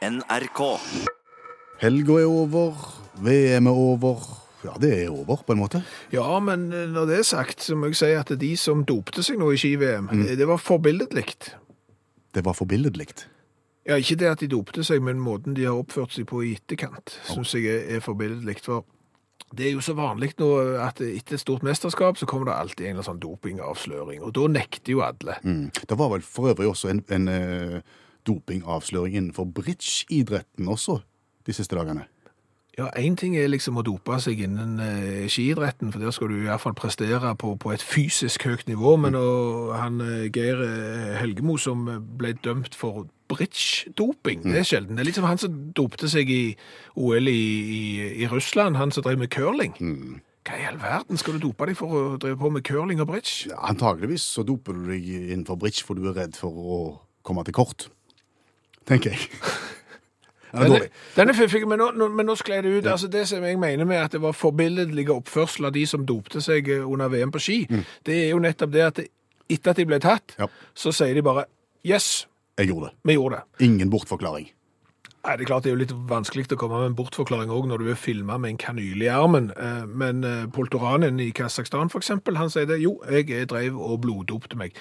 NRK. Helga er over, VM er over. Ja, det er over, på en måte. Ja, men eh, når det er sagt, så må jeg si at de som dopte seg nå i ski-VM, mm. det var forbilledlig. Det var forbilledlig. Ja, ikke det at de dopte seg, men måten de har oppført seg på i etterkant, synes jeg er, forbilledlig. For det er jo så vanlig nå at etter et stort mesterskap så kommer det alltid en eller annen sånn dopingavsløring, og da nekter jo alle. Mm. Det var vel for øvrig også en, en eh, dopingavsløring innenfor bridgeidretten også de siste dagene. Ja, én ting er liksom å dope seg innen eh, skiidretten, for der skal du i hvert fall prestere på, på et fysisk høyt nivå. Men og han eh, Geir eh, Helgemo som ble dømt for bridge-doping, det er sjelden. Det er liksom han som dopte seg i OL i, i, i Russland, han som drev med curling. Hva i all verden skal du dope deg for å drive på med curling og bridge? Ja, antageligvis så doper du deg innenfor bridge for du er redd for å komme til kort. Tenker jeg. Det Den er, dårlig. den er fiffig, men nå, nå, men nå det ut. Altså det som jeg mener med at det var forbilledlige oppførsel av de som dopte seg eh, under VM på ski, det er jo nettopp det at det, etter at de ble tatt, Ja. så sier de bare Yes, Jeg gjorde det. vi gjorde det. Ingen bortforklaring. Nei, Det er klart det er jo litt vanskelig å komme med en bortforklaring òg når du er filma med en kanyle i armen. Eh, Men eh, Poltoranen i Kasakhstan, eksempel, han sier det. Jo, jeg drev og bloddopte meg.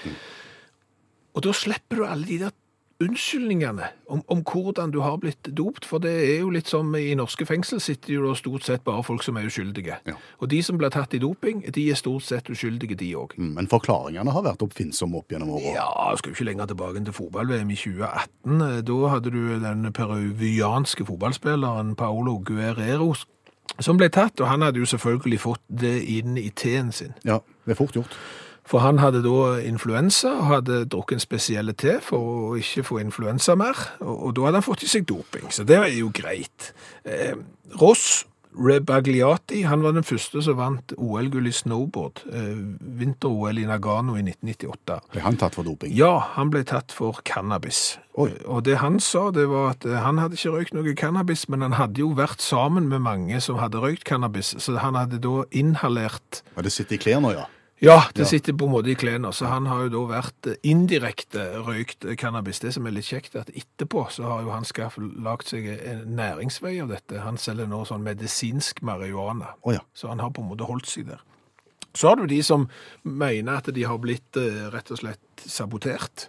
Og da slipper du alle de der unnskyldningene om, om hvordan du har blitt dopt, for det er jo litt som i norske fengsel sitter jo da stort sett bare folk som er uskyldige. Ja. Og de som blir tatt i doping, de er stort sett uskyldige, de òg. Mm, Men forklaringene har vært oppfinnsomme opp gjennom åra. Ja, jeg skal jo ikke lenger tilbake enn til fotball-VM i 2018. Da hadde du den peruvianske fotballspilleren Paolo Guerrero som ble tatt, og han hadde jo selvfølgelig fått det inn i teen sin. Ja, det er fort gjort. For han hadde da influensa og hadde drukket en spesielle te for å ikke få influensa mer, og, og da hadde han fått i seg doping, så det er jo greit. Eh, Ross Rebagliati, han var den første som vant OL-gull i snowboard, eh, vinter-OL i Nagano i 1998. Ble han tatt for doping? Ja, han ble tatt for cannabis. Oi. Og det han sa, det var at eh, han hadde ikke røykt noe cannabis, men han hadde jo vært sammen med mange som hadde røykt cannabis, så han hadde da inhalert Ja, det sitter i klærne, ja. Ja, det sitter på en måte i klærne, så han har jo da vært eh, indirekte røykt eh, cannabis. Det som er litt kjekt, er at etterpå så har jo han lagd seg en næringsvei av dette. Han selger nå sånn medisinsk marihuana. Oh, ja. Så han har på en måte holdt seg der. Så har du de som mener at de har blitt eh, rett og slett sabotert.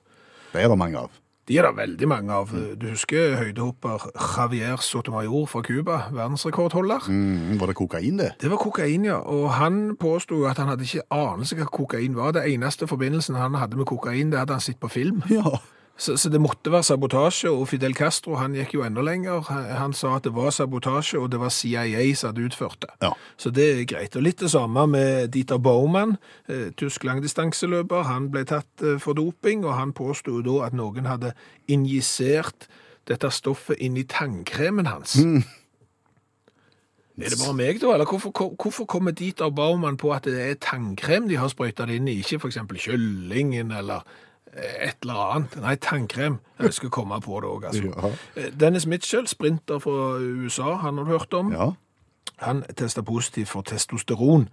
Det er det mange av. De er det veldig mange av. Du husker høydehopper Javier Sotomayor fra Cuba, verdensrekordholder? Mm, var det kokain, det? Det var kokain, ja. Og han påsto at han hadde ikke anelse hva kokain var. Det eneste forbindelsen han hadde med kokain, det hadde han sett på film. Ja. Så, så det måtte være sabotasje, og Fidel Castro han gikk jo enda lenger. Han, han sa at det var sabotasje, og det var CIA som hadde utført det. Ja. Så det er greit. Og litt det samme med Dieter Baumann, eh, tysk langdistanseløper. Han ble tatt eh, for doping, og han påsto da at noen hadde injisert dette stoffet inn i tannkremen hans. Er det bare meg, da? Eller hvorfor, hvorfor kommer Dieter Baumann på at det er tannkrem de har sprøyta det inn i, ikke f.eks. kyllingen eller et eller annet? Nei, tannkrem. Jeg skal komme på det òg, altså. Ja. Eh, Dennis Mitchell, sprinter fra USA, han har du hørt om. ja. Han testa positivt for testosteron.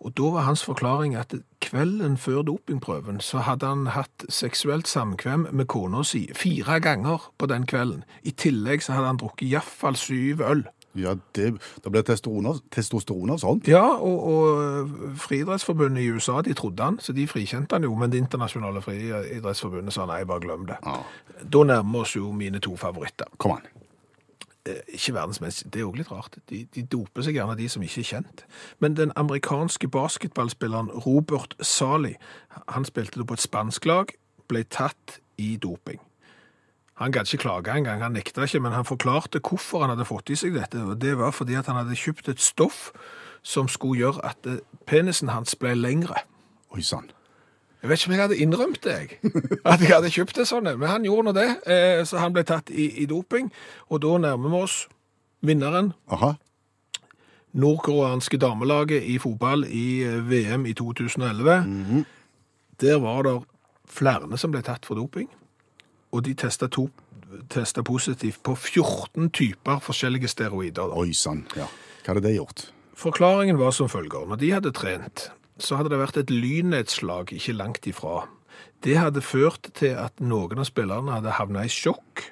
Og da var hans forklaring at kvelden før dopingprøven så hadde han hatt seksuelt samkvem med kona si fire ganger på den kvelden. I tillegg så hadde han drukket iallfall syv øl. Ja, det, det blir testosteron av- testosteron av sånt. Ja, og, og Friidrettsforbundet i USA de trodde han, så de frikjente han jo. Men Det internasjonale friidrettsforbundet sa nei, bare glem det. Ja. Da nærmer oss jo mine to favoritter. Kom an. Eh, Ikke verdensmessig, det er òg litt rart. De, de doper seg gjerne de som ikke er kjent. Men den amerikanske basketballspilleren Robert Sali, han spilte da på et spansk lag, ble tatt i doping. Han gadd ikke klage engang, han nekta ikke, men han forklarte hvorfor han hadde fått i seg dette. og Det var fordi at han hadde kjøpt et stoff som skulle gjøre at eh, penisen hans ble lengre. Oi sann. Jeg vet ikke om jeg hadde innrømt det, jeg. At jeg hadde kjøpt det sånn. Men han gjorde nå det, eh, så han ble tatt i, i doping. Og da nærmer vi oss vinneren. Aha. Nordkoreanske damelaget i fotball i eh, VM i 2011. Der var det flere som ble tatt for doping. Og de testa, to, testa positivt på 14 typer forskjellige steroider. Da. Oi sann. Ja. Hva hadde det gjort? Forklaringen var som følger. Når de hadde trent, så hadde det vært et lynnedslag ikke langt ifra. Det hadde ført til at noen av spillerne hadde havna i sjokk.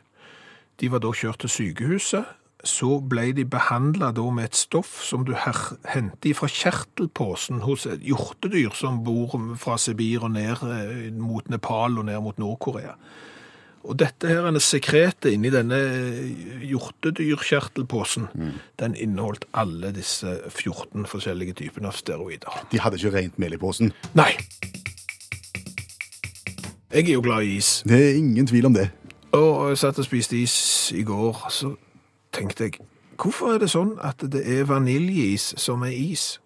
De var da kjørt til sykehuset. Så ble de behandla med et stoff som du henter fra kjertelposen hos et hjortedyr som bor fra Sibir og ned eh, mot Nepal og ned mot Nord-Korea. Og dette her er sekretet inni denne hjortedyrkjertelposen, den inneholdt alle disse 14 forskjellige typene av steroider. De hadde ikke rent mel i posen. Nei! Jeg er jo glad i is. Det er ingen tvil om det. Og jeg satt og spiste is i går, så tenkte jeg, hvorfor er det sånn at det er vaniljeis som er is?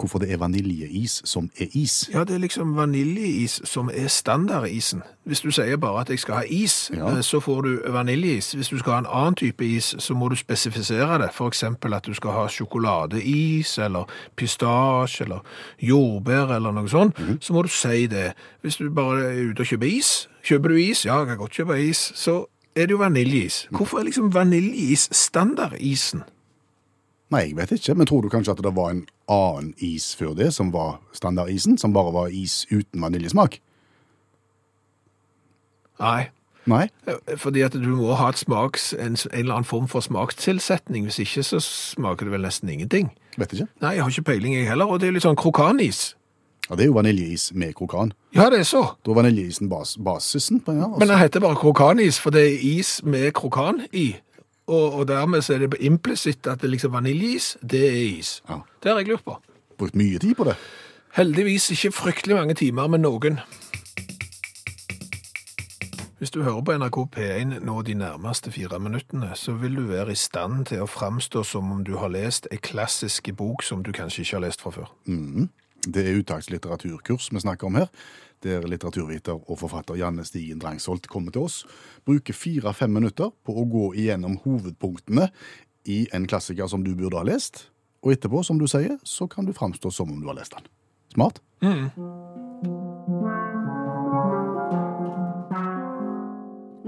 Hvorfor det er vaniljeis som er is. Ja, det er liksom vaniljeis som er standardisen. Hvis du sier bare at jeg skal ha is, Ja. eh, så får du vaniljeis. Hvis du skal ha en annen type is, så må du spesifisere det. Eksempel at du skal ha sjokoladeis, eller pistasje, eller jordbær, eller noe sånt. Så må du si det. Hvis du bare er ute og kjøper is, kjøper du is, ja, jeg kan godt kjøpe is, så er det jo vaniljeis. Hvorfor er liksom vaniljeis standardisen? Nei, jeg vet ikke, men tror du kanskje at det var en annen is før det, som var standardisen, som bare var is uten vaniljesmak? Nei. Nei? Eh, Fordi at du må ha smaks, en, en eller annen form for smakstilsetning. Hvis ikke så smaker det vel nesten ingenting. Vet ikke. Nei, jeg har ikke peiling jeg heller, og det er litt sånn krokanis. Ja, det er jo vaniljeis med krokan. Ja, det er så. Da er vaniljeisen bas basisen på den her. Men Altså. den heter bare krokanis, for det er is med krokan i. Og, og dermed så er det implisitt at det liksom vaniljeis, det er is. Ja. Det har jeg lurt på. Brukt mye tid på det. Heldigvis ikke fryktelig mange timer med noen. Hvis du hører på NRK P1 nå de nærmeste fire minuttene, så vil du være i stand til å framstå som om du har lest ei klassisk bok som du kanskje ikke har lest fra før. Det er uttakslitteraturkurs vi snakker om her, der litteraturviter og forfatter Janne Stigen Drangsholt kommer til oss, bruker fire-fem minutter på å gå igjennom hovedpunktene i en klassiker som du burde ha lest, og etterpå, som du sier, så kan du framstå som om du har lest den. Smart?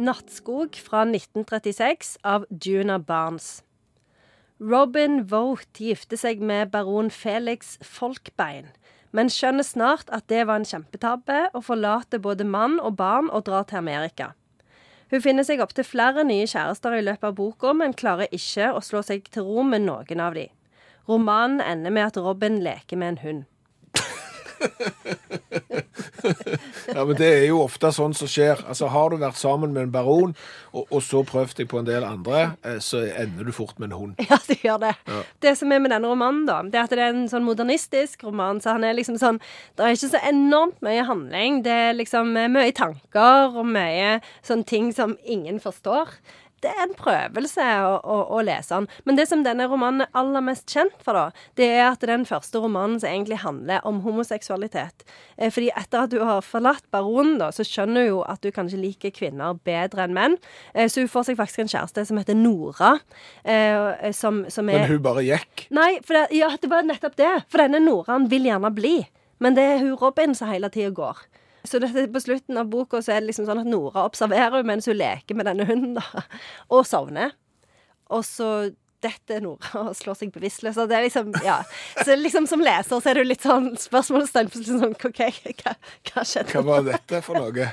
Nattskog fra 1936 av Juna Barnes. Robin Vogt gifter seg med baron Felix Folkbein, men skjønner snart at det var en kjempetabbe, og forlater både mann og barn og drar til Amerika. Hun finner seg opptil flere nye kjærester i løpet av boka, men klarer ikke å slå seg til ro med noen av de. Romanen ender med at Robin leker med en hund. Ja, men det er jo ofte sånn som skjer. Altså, Har du vært sammen med en baron, og, og så prøvd deg på en del andre, eh, så ender du fort med en hund. Ja, det gjør det. Det som er med denne romanen, da, det er at det er en sånn modernistisk roman. Så han er liksom sånn Det er ikke så enormt mye handling. Det er liksom mye tanker og mye sånne ting som ingen forstår. Det er en prøvelse å, å, å lese den. Men det som denne romanen er aller mest kjent for, da, det er at det er den første romanen som egentlig handler om homoseksualitet. Eh, Fordi etter at du har forlatt baronen, da, så skjønner du jo at du kanskje liker kvinner bedre enn menn. Eh, Så hun får seg faktisk en kjæreste som heter Nora. eh, Som, som er Men hun bare gikk. Nei, for det, ja, det var nettopp det. For denne Noraen vil gjerne bli. Men det er hun Robin som hele tida går. Så dette, på slutten av boka så er det liksom sånn at Nora observerer mens hun leker med denne hunden, da. Og sovner. Og så detter Nora og slår seg bevisstløs. Og det er liksom, ja. Så liksom som leser så er det litt sånn spørsmålstegn på sånn, OK, hva, hva skjedde? Hva var dette for noe?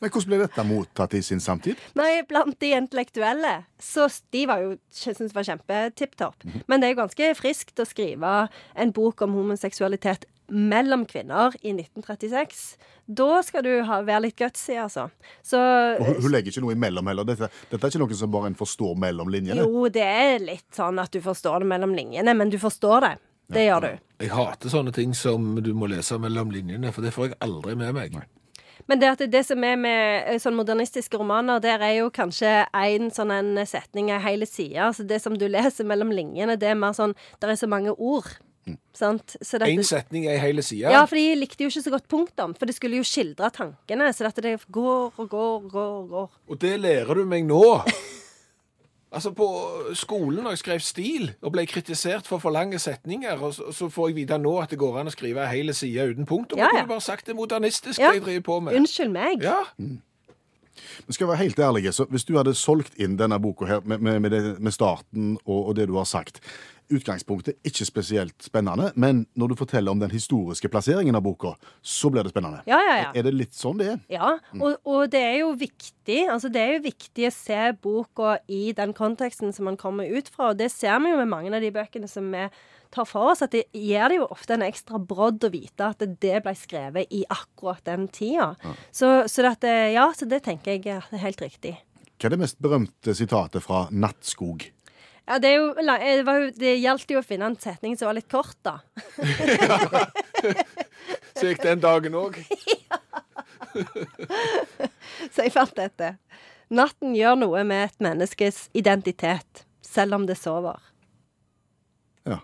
Men hvordan ble dette mottatt i sin samtid? Nei, blant de intellektuelle, så de var jo syntes det var kjempetipp topp. Men det er jo ganske friskt å skrive en bok om homoseksualitet mellom kvinner i 1936. Da skal du ha, være litt gutsy, altså. Så Og hun, hun legger ikke noe imellom heller. Dette, dette er ikke noe som bare en forstår mellom linjene. jo, det er litt sånn at du forstår det mellom linjene, men du forstår det. Det gjør du. Jeg hater sånne ting som du må lese mellom linjene, for det får jeg aldri med meg. Men det, at det som er med sånn modernistiske romaner, der er jo kanskje én sånn en setning ei hele side. Altså det som du leser mellom linjene, det er mer sånn Det er så mange ord. Sant? Så dette- Én setning er i hele sida. Ja, for de likte jo ikke så godt punktum, for det skulle jo skildre tankene. Så dette det går og går og går og går. Og det lærer du meg nå. Altså På skolen når jeg skrev stil og ble kritisert for for lange setninger, og så, så får jeg vite nå at det går an å skrive hele hel side uten punktum. Ja, Jeg ja. kunne bare sagt det er modernistisk Ja. jeg driver på med. Unnskyld meg. Ja, Men skal jeg være helt ærlig, så hvis du hadde solgt inn denne boka her med, med, med, det, med starten og, og det du har sagt, utgangspunktet ikke spesielt spennende, men når du forteller om den historiske plasseringen av boka, så blir det spennende. Ja, ja, ja. Er det litt sånn det er? Ja, og, og det er jo viktig altså det er jo viktig å se boka i den konteksten som man kommer ut fra. Og det ser vi jo med mange av de bøkene som vi tar for oss, at det gir det jo ofte en ekstra brodd å vite at det ble skrevet i akkurat den tida. Så, så, dette, ja, så det tenker jeg er helt riktig. Hva er det mest berømte sitatet fra Nattskog? Ja, det, jo, det, var jo, det gjaldt jo å finne en setning som var litt kort, da. Så gikk den dagen òg. Så jeg fant dette. Natten gjør noe med et menneskes identitet, selv om det sover. Ja.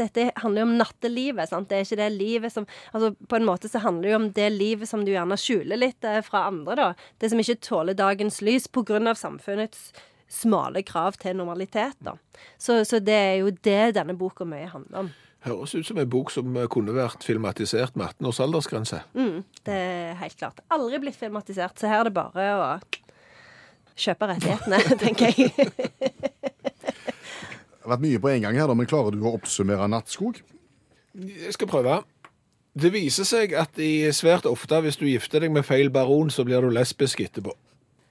Dette handler jo om nattelivet. sant? Det er ikke det livet som altså På en måte så handler det jo om det livet som du gjerne skjuler litt eh, fra andre. da. Det som ikke tåler dagens lys pga. samfunnets smale krav til normalitet. da. Så, så det er jo det denne boka mye handler om. Høres ut som en bok som eh, kunne vært filmatisert med 18 års aldersgrense. Mm, det er helt klart. Aldri blitt filmatisert, så her er det bare å kjøpe rettighetene, tenker jeg. Det har vært mye på en gang her, men klarer du å oppsummere Nattskog? Jeg skal prøve. Det viser seg at i svært ofte hvis du gifter deg med feil baron, så blir du lesbisk etterpå.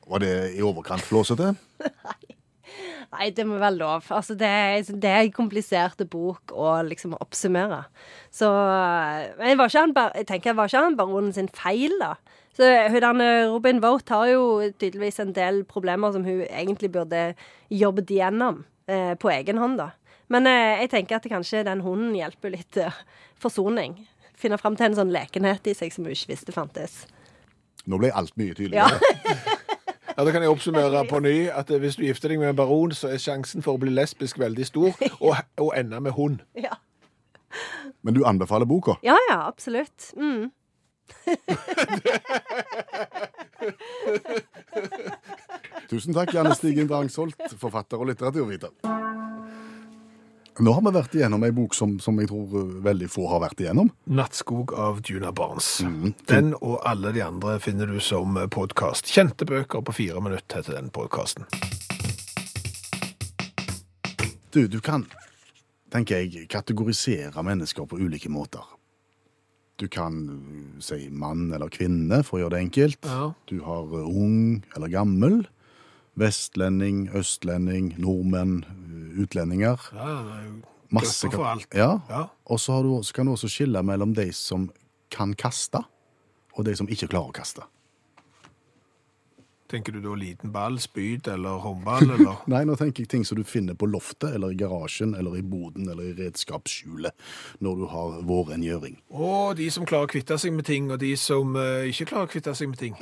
Var det i overkant flåsete? Nei, det må være lov. Altså, det, det er en komplisert bok å liksom oppsummere. Så Men var han, jeg tenker, var ikke han baronen sin feil, da? Så hun Robin Vogt har jo tydeligvis en del problemer som hun egentlig burde jobbet igjennom eh, på egen hånd, da. Men eh, jeg tenker at kanskje den hunden hjelper litt eh, forsoning. Finne fram til en sånn lekenhet i seg som hun ikke visste fantes. Nå ble alt mye tydeligere. Ja, Da kan jeg oppsummere på ny at eh, hvis du gifter deg med en baron, så er sjansen for å bli lesbisk veldig stor, og, og ende med hund. Ja, Men du anbefaler boka? ja, ja absolutt. Mm. Tusen takk, Janne Stigen Drangsholt, forfatter og litteraturviter. Nå har vi vært igjennom ei bok som, som jeg tror eh, veldig få har vært igjennom. 'Nattskog' av Juna Barnes. Den og alle de andre finner du som podkast. Kjente bøker på fire minutter heter den podkasten. Du, du kan, tenker jeg, kategorisere mennesker på ulike måter. Du kan uh, si mann eller kvinne, for å gjøre det enkelt. Ja. Du har ung eller gammel. Vestlending, østlending, nordmenn, uh, utlendinger. Ja, det er jo Masse for alt. Ja. Ja. Og så, har du, så kan du også skille mellom de som kan kaste, og de som ikke klarer å kaste. Tenker du da liten ball, spyd eller håndball, eller? Nei, nå tenker jeg ting som du finner på loftet, eller i garasjen, eller i boden, eller i redskapsskjulet, når du har vårrengjøring. Å, de som klarer å kvitte seg med ting, og de som uh, ikke klarer å kvitte seg med ting.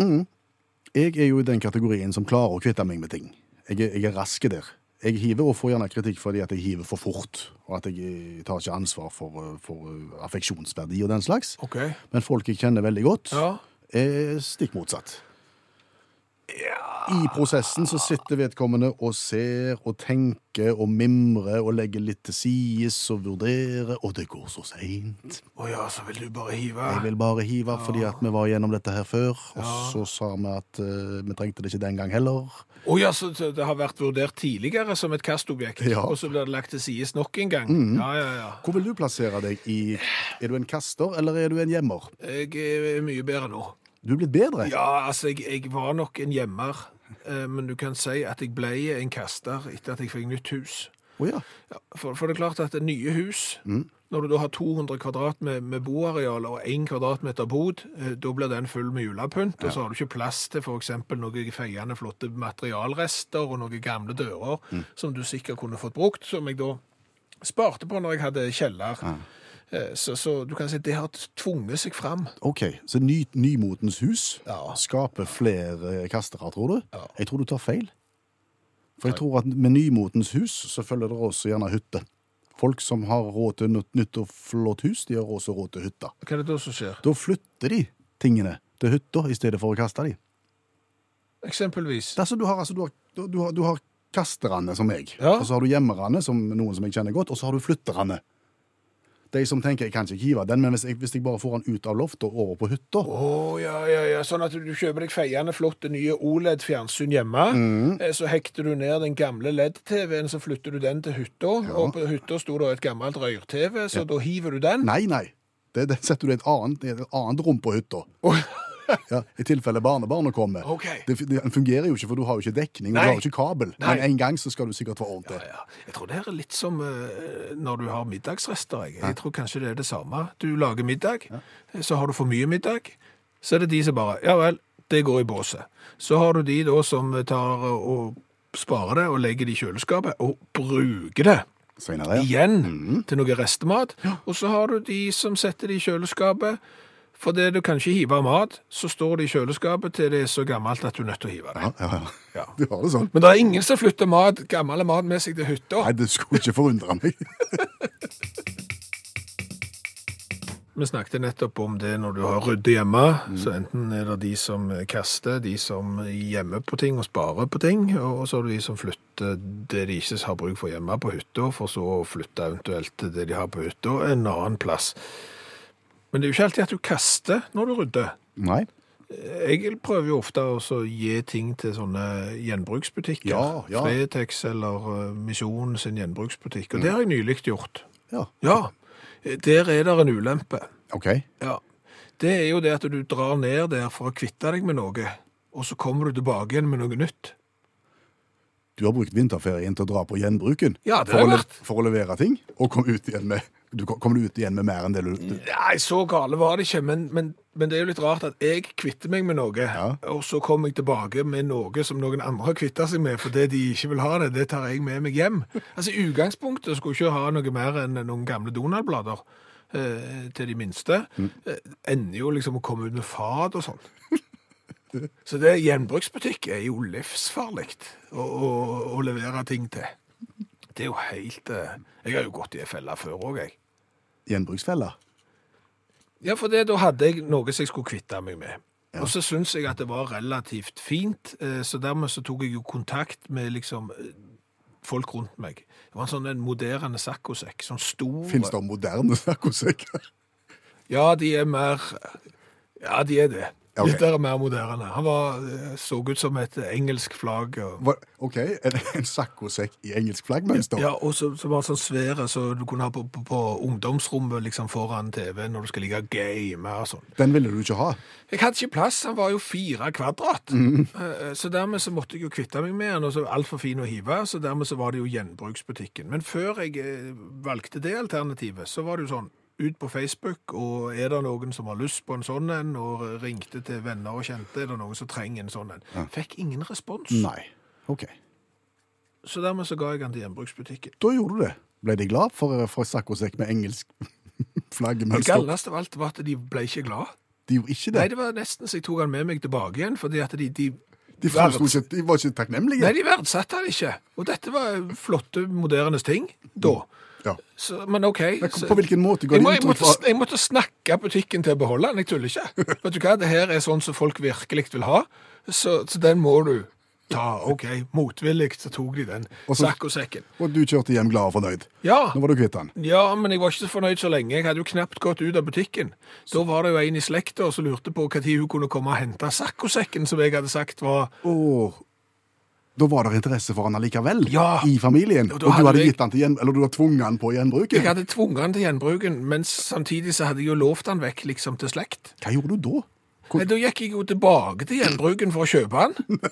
Jeg er jo i den kategorien som klarer å kvitte meg med ting. Jeg er, jeg er raske der. Jeg hiver og får gjerne kritikk fordi at jeg hiver for fort, og at jeg eh, tar ikke ansvar for, eh, for eh, affeksjonsverdi og den slags. Okay. Men folk jeg kjenner veldig godt, Ja. er stikk motsatt. I prosessen så sitter vedkommende og ser og tenker og mimrer og legger litt til sides og vurderer, og det går så seint. Å ja, så vil du bare hive. Jeg vil bare hive fordi at vi var gjennom dette her før, og så sa vi at uh, vi trengte det ikke den gang heller. Å ja, så det har vært vurdert tidligere som et kastobjekt, Ja. og så blir det lagt til sides nok en gang. Ja, ja, ja. Hvor vil du plassere deg i Er du en kaster, eller er du en gjemmer? Jeg er mye bedre nå. Du er blitt bedre. Ja, altså, jeg, jeg var nok en gjemmer, men du kan si at jeg ble en kaster etter at jeg fikk nytt hus. Oh, ja. Ja, for, for det er klart at det nye hus, når du da har 200 kvadrat med, med boareal og 1 kvadratmeter bod, eh, da blir den full med julepynt, og så har du ikke plass til f.eks. noen feiende flotte materialrester og noen gamle dører som du sikkert kunne fått brukt, som jeg da sparte på når jeg hadde kjeller. Eh, Så, så du kan si at det har tvunget seg fram. OK, så ny, nymotens hus Ja. skaper flere kastere, tror du? Ja. Jeg tror du tar feil. For jeg tror at med nymotens hus så følger det også gjerne hytte. Folk som har råd til nytt, og flott hus, de har også råd til hytta. Hva er det da som skjer? Da flytter de tingene til hytta i stedet for å kaste dem. Eksempelvis. Altså, du har, altså, du har, du har, du har kasterne som meg, Ja. og så har du gjemmerne som noen som jeg kjenner godt, og så har du flytterne. De som tenker jeg kan ikke hive den, men hvis jeg, hvis jeg bare får den ut av loftet og over på hytta oh, ja, ja, ja. Sånn at du kjøper deg feiende flotte nye OLED-fjernsyn hjemme. Mm. Så hekter du ned den gamle LED-TV-en, så flytter du den til hytta. Og på hytta sto det et gammelt rør-TV, så da hiver du den. Nei, nei. Det, det setter du i et annet, et annet rom på hytta. Oi. Ja, I tilfelle barnebarnet kommer. Okay. Det, det fungerer jo ikke, for du har jo ikke dekning, Nei. du har jo ikke kabel. Nei. Men en gang så skal du sikkert få ordentlig. Ja, ja. Jeg tror det er litt som uh, når du har middagsrester. Jeg. jeg tror kanskje det er det samme. Du lager middag, så har du for mye middag. Så er det de som bare Ja vel, det går i båset. Så har du de da som tar og sparer det og legger det i kjøleskapet og bruker det Senere, ja. igjen til noe restemat. Og så har du de som setter det i kjøleskapet. For det du kan ikke hive mat, så står det i kjøleskapet til det er så gammelt at du er nødt til å hive det. Ja, ja, ja. Ja. Du har det sånn. Men det er ingen som flytter mat, gammel mat med seg til hytta. Nei, det skulle ikke forundre meg. Vi snakket nettopp om det når du har ryddet hjemme, så enten er det de som kaster, de som gjemmer på ting og sparer på ting, og så er det de som flytter det de ikke har bruk for hjemme på hytta, for så å flytte eventuelt det de har på hytta en annen plass. Men det er jo ikke alltid at du kaster når du rydder. Nei. Jeg prøver jo ofte å gi ting til sånne gjenbruksbutikker. Ja, ja. Fretex eller uh, Misjon sin gjenbruksbutikk, og det har jeg nylig gjort. Ja. Ja, der er det en ulempe. OK. Ja, det er jo det at du drar ned der for å kvitte deg med noe, og så kommer du tilbake igjen med noe nytt. Du har brukt vinterferien til å dra på gjenbruken Ja, det for, å, vært. for å levere ting, og komme ut igjen med du kom- Kommer du ut igjen med mer enn det du, du Nei, så gale var det ikke, men, men, men det er jo litt rart at jeg kvitter meg med noe, Ja. og så kommer jeg tilbake med noe som noen andre har kvitta seg med, fordi de ikke vil ha det, det tar jeg med meg hjem. Altså, i utgangspunktet skulle jeg ikke ha noe mer enn noen gamle Donald-blader eh, til de minste. Mm. ender jo liksom å komme ut med fad og sånn. Så det gjenbruksbutikk er jo livsfarlig å, å, å levere ting til. Det er jo helt eh, Jeg har jo gått i ei felle før òg, jeg. Gjenbruksfelle? Ja, for det, da hadde jeg noe som jeg skulle kvitte meg med. Og så syntes jeg at det var relativt fint, eh, så dermed så tok jeg jo kontakt med liksom eh, folk rundt meg. Det var en sånn en moderne saccosekk, sånn stor Fins det moderne saccosekker? Ja, de er mer Ja, de er det. Ok. Litt der mer moderne. Han var, eh, så ut som et engelsk flagg. Og, OK, en, en saccosekk i engelsk flaggmønster? ja, og så, så var han sånn svære, så du kunne ha på, på, på ungdomsrommet liksom foran TV når du skal ligge og game og sånn. Den ville du ikke ha? Jeg hadde ikke plass, han var jo fire kvadrat. Mm. Så dermed så måtte jeg jo kvitte meg med han, og så altfor fin å hive, så dermed så var det jo gjenbruksbutikken. Men før jeg valgte det alternativet, så var det jo sånn, ut på Facebook, og er det noen som har lyst på en sånn en, og ringte til venner og kjente, er det noen som trenger en sånn en. Fikk ingen respons. Nei. OK. Så dermed så ga jeg han til gjenbruksbutikken. Da gjorde du det. Ble de glad for, for saccosekk med engelsk Det flaggemønster? galleste av alt var at de ble ikke glad. De gjorde ikke det? Nei, det. det var nesten så jeg tok han med meg tilbake igjen, fordi at de, de De, ikke, de var ikke takknemlige. Nei, de verdsatte han ikke. Og dette var flotte, moderne ting da. Ja. Så, men OK. Men på hvilken måte går jeg, de må, jeg, måtte, jeg måtte snakke butikken til å beholde den, jeg tuller ikke. Vet du hva, det her er sånn som folk virkelig vil ha, så, så den må du ta. OK, motvillig så tok de den Og sekken. Og du kjørte hjem glad og fornøyd. Ja, Nå var du kvitt den. ja, men jeg var ikke så fornøyd så lenge. Jeg hadde jo knapt gått ut av butikken. Da var det jo en i slekta som lurte på når hun kunne komme og hente saccosekken som jeg hadde sagt var Og da var det interesse for han allikevel Ja. i familien. Og du hadde hadde jeg- gitt han til gjen, eller du hadde tvunget han på gjenbruken. Jeg hadde tvunget han til gjenbruken, men samtidig så hadde jeg jo lovt han vekk liksom til slekt. Hva gjorde du da? Hvor- Nei, da gikk jeg jo tilbake til gjenbruken for å kjøpe han.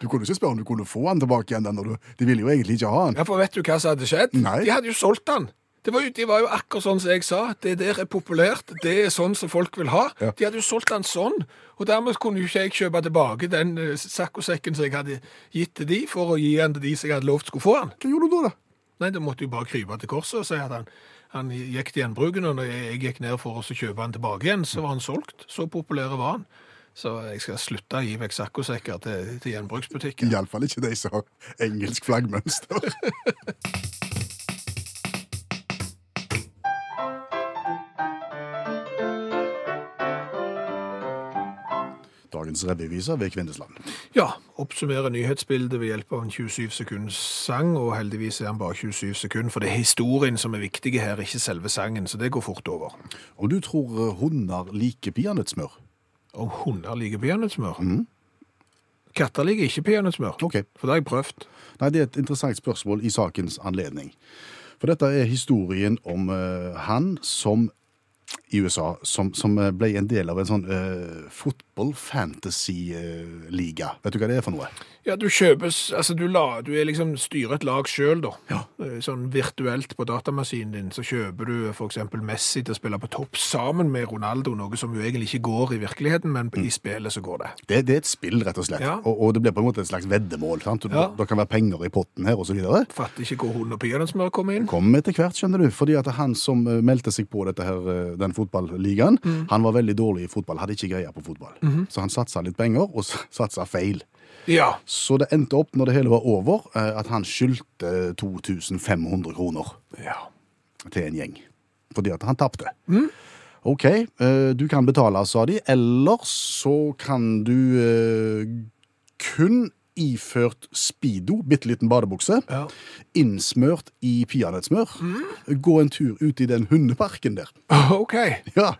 Du kunne ikke spørre om du kunne få han tilbake igjen. den du, de ville jo egentlig ikke ha han. Ja, for vet du hva som hadde skjedd? Nei. De hadde jo solgt han. Det var jo, de var jo akkurat sånn som jeg sa. Det der er populært. Det er sånn som folk vil ha. Ja. De hadde jo solgt den sånn. Og dermed kunne jo ikke jeg kjøpe tilbake den eh, saccosekken som jeg hadde gitt til de, for å gi den til de som jeg hadde lovt skulle få han. Hva gjorde du da? da? Nei, da måtte jeg bare krype til korset og si at han, han gikk til gjenbruken, og når jeg, gikk ned for å kjøpe han tilbake igjen, så var han solgt. Så populær var han. Så jeg skal slutte å gi vekk saccosekker til, til gjenbruksbutikken. Iallfall ikke de som har engelsk flaggmønster. Dagens revyvise ved Kvindesland. Ja, oppsummerer nyhetsbildet ved hjelp av en 27 sekunds sang, og heldigvis er han bare 27 sekunder, for det er historien som er viktig her, ikke selve sangen, så det går fort over. Om du tror eh, hunder liker peanøttsmør? Om hunder liker peanøttsmør? Katter liker ikke peanøttsmør, okay. for det har jeg prøvd. Nei, det er et interessant spørsmål i sakens anledning. For dette er historien om uh, han som i USA, som, som eh, ble en del av en sånn uh, fotball-fantasy-liga. Vet du hva det er for noe? Ja, du kjøpes, altså du, la, du er liksom styrer et lag selv da. Ja. Eh, Sånn virtuelt på datamaskinen din, så kjøper du eksempel Messi til å spille på topp sammen med Ronaldo, noe som jo egentlig ikke går i virkeligheten, men i spillet så går det. Det, det er et spill, rett og slett. Ja. Og, og det blir på en måte et slags veddemål. sant? Ja. Det kan være penger i potten her, videre. Fatter ikke hvor hunden og peanøttsmør kommer inn. Kom etter hvert, skjønner du. Fordi at han som eh, meldte seg på dette her, eh, den fotballigaen, han var veldig dårlig i fotball, hadde ikke greie på fotball. Så han satsa litt penger, og satsa feil. Ja, Så det endte opp, når det hele var over, eh, at han skyldte 2500 kroner ja. til en gjeng. Fordi at han tapte. OK, eh, du kan betale, sa de. Eller så kan du eh, kun iført speedo, bitte liten badebukse, Ja. innsmørt i peanøttsmør, gå en tur ut i den hundeparken der. OK, Ja,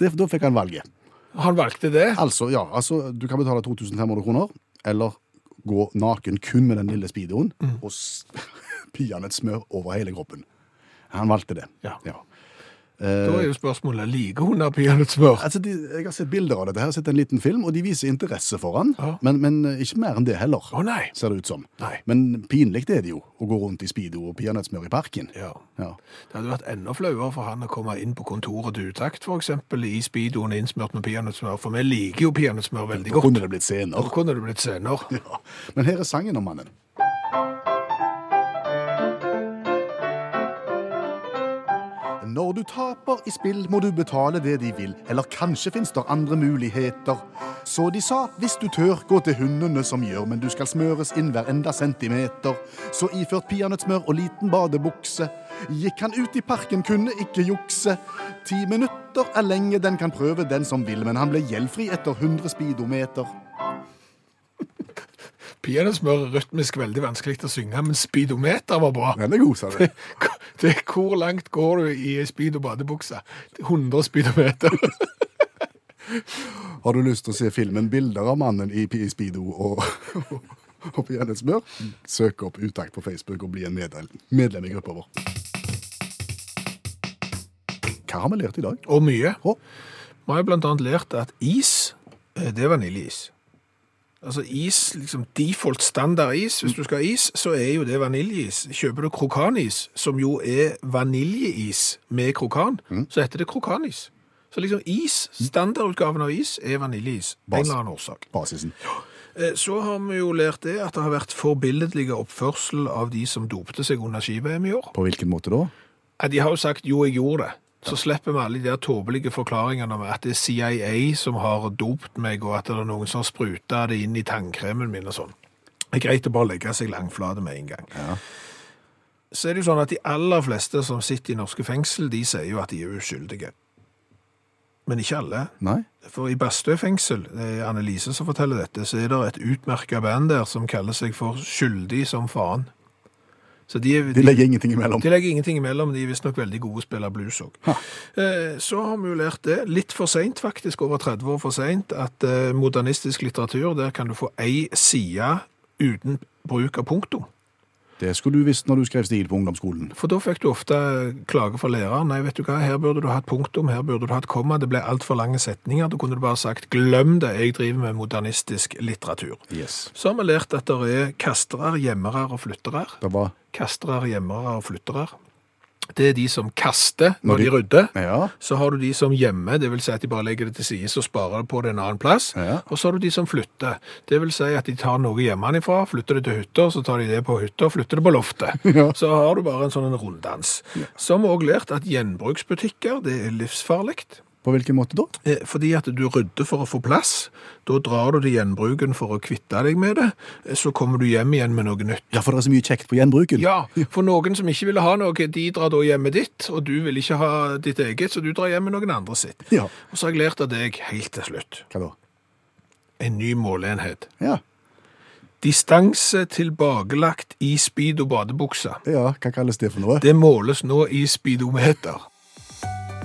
det, da fikk han valget. Han valgte det. Altså, ja, altså, du kan betale 2500 kroner, eller gå naken kun med den lille speedoen, og pia et smør over hele kroppen. Han valgte det. Ja. ja. Da er jo spørsmålet, liker hunder peanøttsmør? Altså, de, jeg har sett bilder av dette, her, sett en liten film, og de viser interesse for han, Ja. men, men eh, ikke mer enn det heller, Å nei. ser det ut som. Nei. Men pinlig er det jo, å gå rundt i speedo og peanøttsmør i parken. Ja. Ja. Det hadde vært enda flauere for han å komme inn på kontoret til utakt, eksempel i speedoen innsmørt med peanøttsmør, for vi liker jo peanøttsmør veldig Da godt. kunne det blitt Da kunne det blitt senere. Ja. Men her er sangen om mannen. Når du taper i spill, må du betale det de vil. Eller kanskje fins det andre muligheter. Så de sa, hvis du tør, gå til hundene som gjør, men du skal smøres inn hver enda centimeter. Så iført peanøttsmør og liten badebukse gikk han ut i parken, kunne ikke jukse. Ti minutter er lenge, den kan prøve den som vil, men han ble gjeldfri etter 100 speedometer. Peanøttsmør er rytmisk veldig vanskelig å synge, men speedometer var bra. Den er god, sa du. Det, hvor langt går du i speedo badebukse? 100 speedometer. Har du lyst til å se filmen 'Bilder av mannen i, speedo' og, og peanøttsmør? Søk opp Utakt på Facebook og bli en medlem, medlem i gruppa vår. Hva har vi lært i dag? Og mye. Vi har bl.a. lært at is, eh, det er vaniljeis. Altså is, liksom default standard is, hvis du skal ha is, så er jo det vaniljeis. Kjøper du krokanis, som jo er vaniljeis med krokan, så heter det krokanis. Så liksom is, standardutgaven av is, er vaniljeis. Bas. En eller annen årsak. basisen. Eh, Så har vi jo lært det at det har vært forbilledlige oppførsel av de som dopte seg under ski-VM i år. På hvilken måte da? De har jo sagt jo, jeg gjorde det. Så slipper vi alle de der tåpelige forklaringene om at det er CIA som har dopt meg, og at det er noen som har spruta det inn i tannkremen min og sånn. Det er greit å bare legge seg langflate med en gang. Ja. Så er det jo sånn at de aller fleste som sitter i norske fengsel, de sier jo at de er uskyldige. Men ikke alle. Nei? For i Bastø fengsel, det er Annelise som forteller dette, så er det et utmerket band der som kaller seg for Skyldig som faen. Så de, er- De legger ingenting imellom. de legger ingenting imellom, de er visstnok veldig gode å spille blues òg. Eh, så har vi jo lært det, litt for seint faktisk, over 30 år for seint, at eh, modernistisk litteratur, der kan du få ei side uten bruk av punktum. Det skulle du visst når du skrev stil på ungdomsskolen. For da fikk du ofte klage fra læreren. Nei, vet du hva, her burde du ha et punktum, her burde du ha et komma. Det ble altfor lange setninger. Da kunne du bare sagt, glem det, jeg driver med modernistisk litteratur. Yes. Så har vi lært at det er kastere, gjemmere og flyttere. Det var Kastere, gjemmere og flyttere. Det er de som kaster Når når de- de rydder. Ja. Så har du de som gjemmer, det vil si at de bare legger det til side, så sparer det på det en annen plass. Ja. Og så har du de som flytter. Det vil si at de tar noe hjemmefra, flytter det til hytta, så tar de det på hytta og flytter det på loftet. Ja. Så har du bare en sånn runddans. Vi også lært at gjenbruksbutikker, det er livsfarlig. På hvilken måte da? Eh, Fordi at du rydder for å få plass. Da drar du til gjenbruken for å kvitte deg med det. Eh, Så kommer du hjem igjen med noe nytt. Ja, for det er så mye kjekt på gjenbruken. Ja, for noen som ikke ville ha noe, de drar da hjem med ditt, og du vil ikke ha ditt eget, så du drar hjem med noen andre sitt. Ja. Og så har jeg lært av deg helt til slutt. Hva da? en ny måleenhet. Ja. Distanse tilbakelagt i speedo badebuksa. ja, hva kalles det for noe? Det måles nå i speedometer.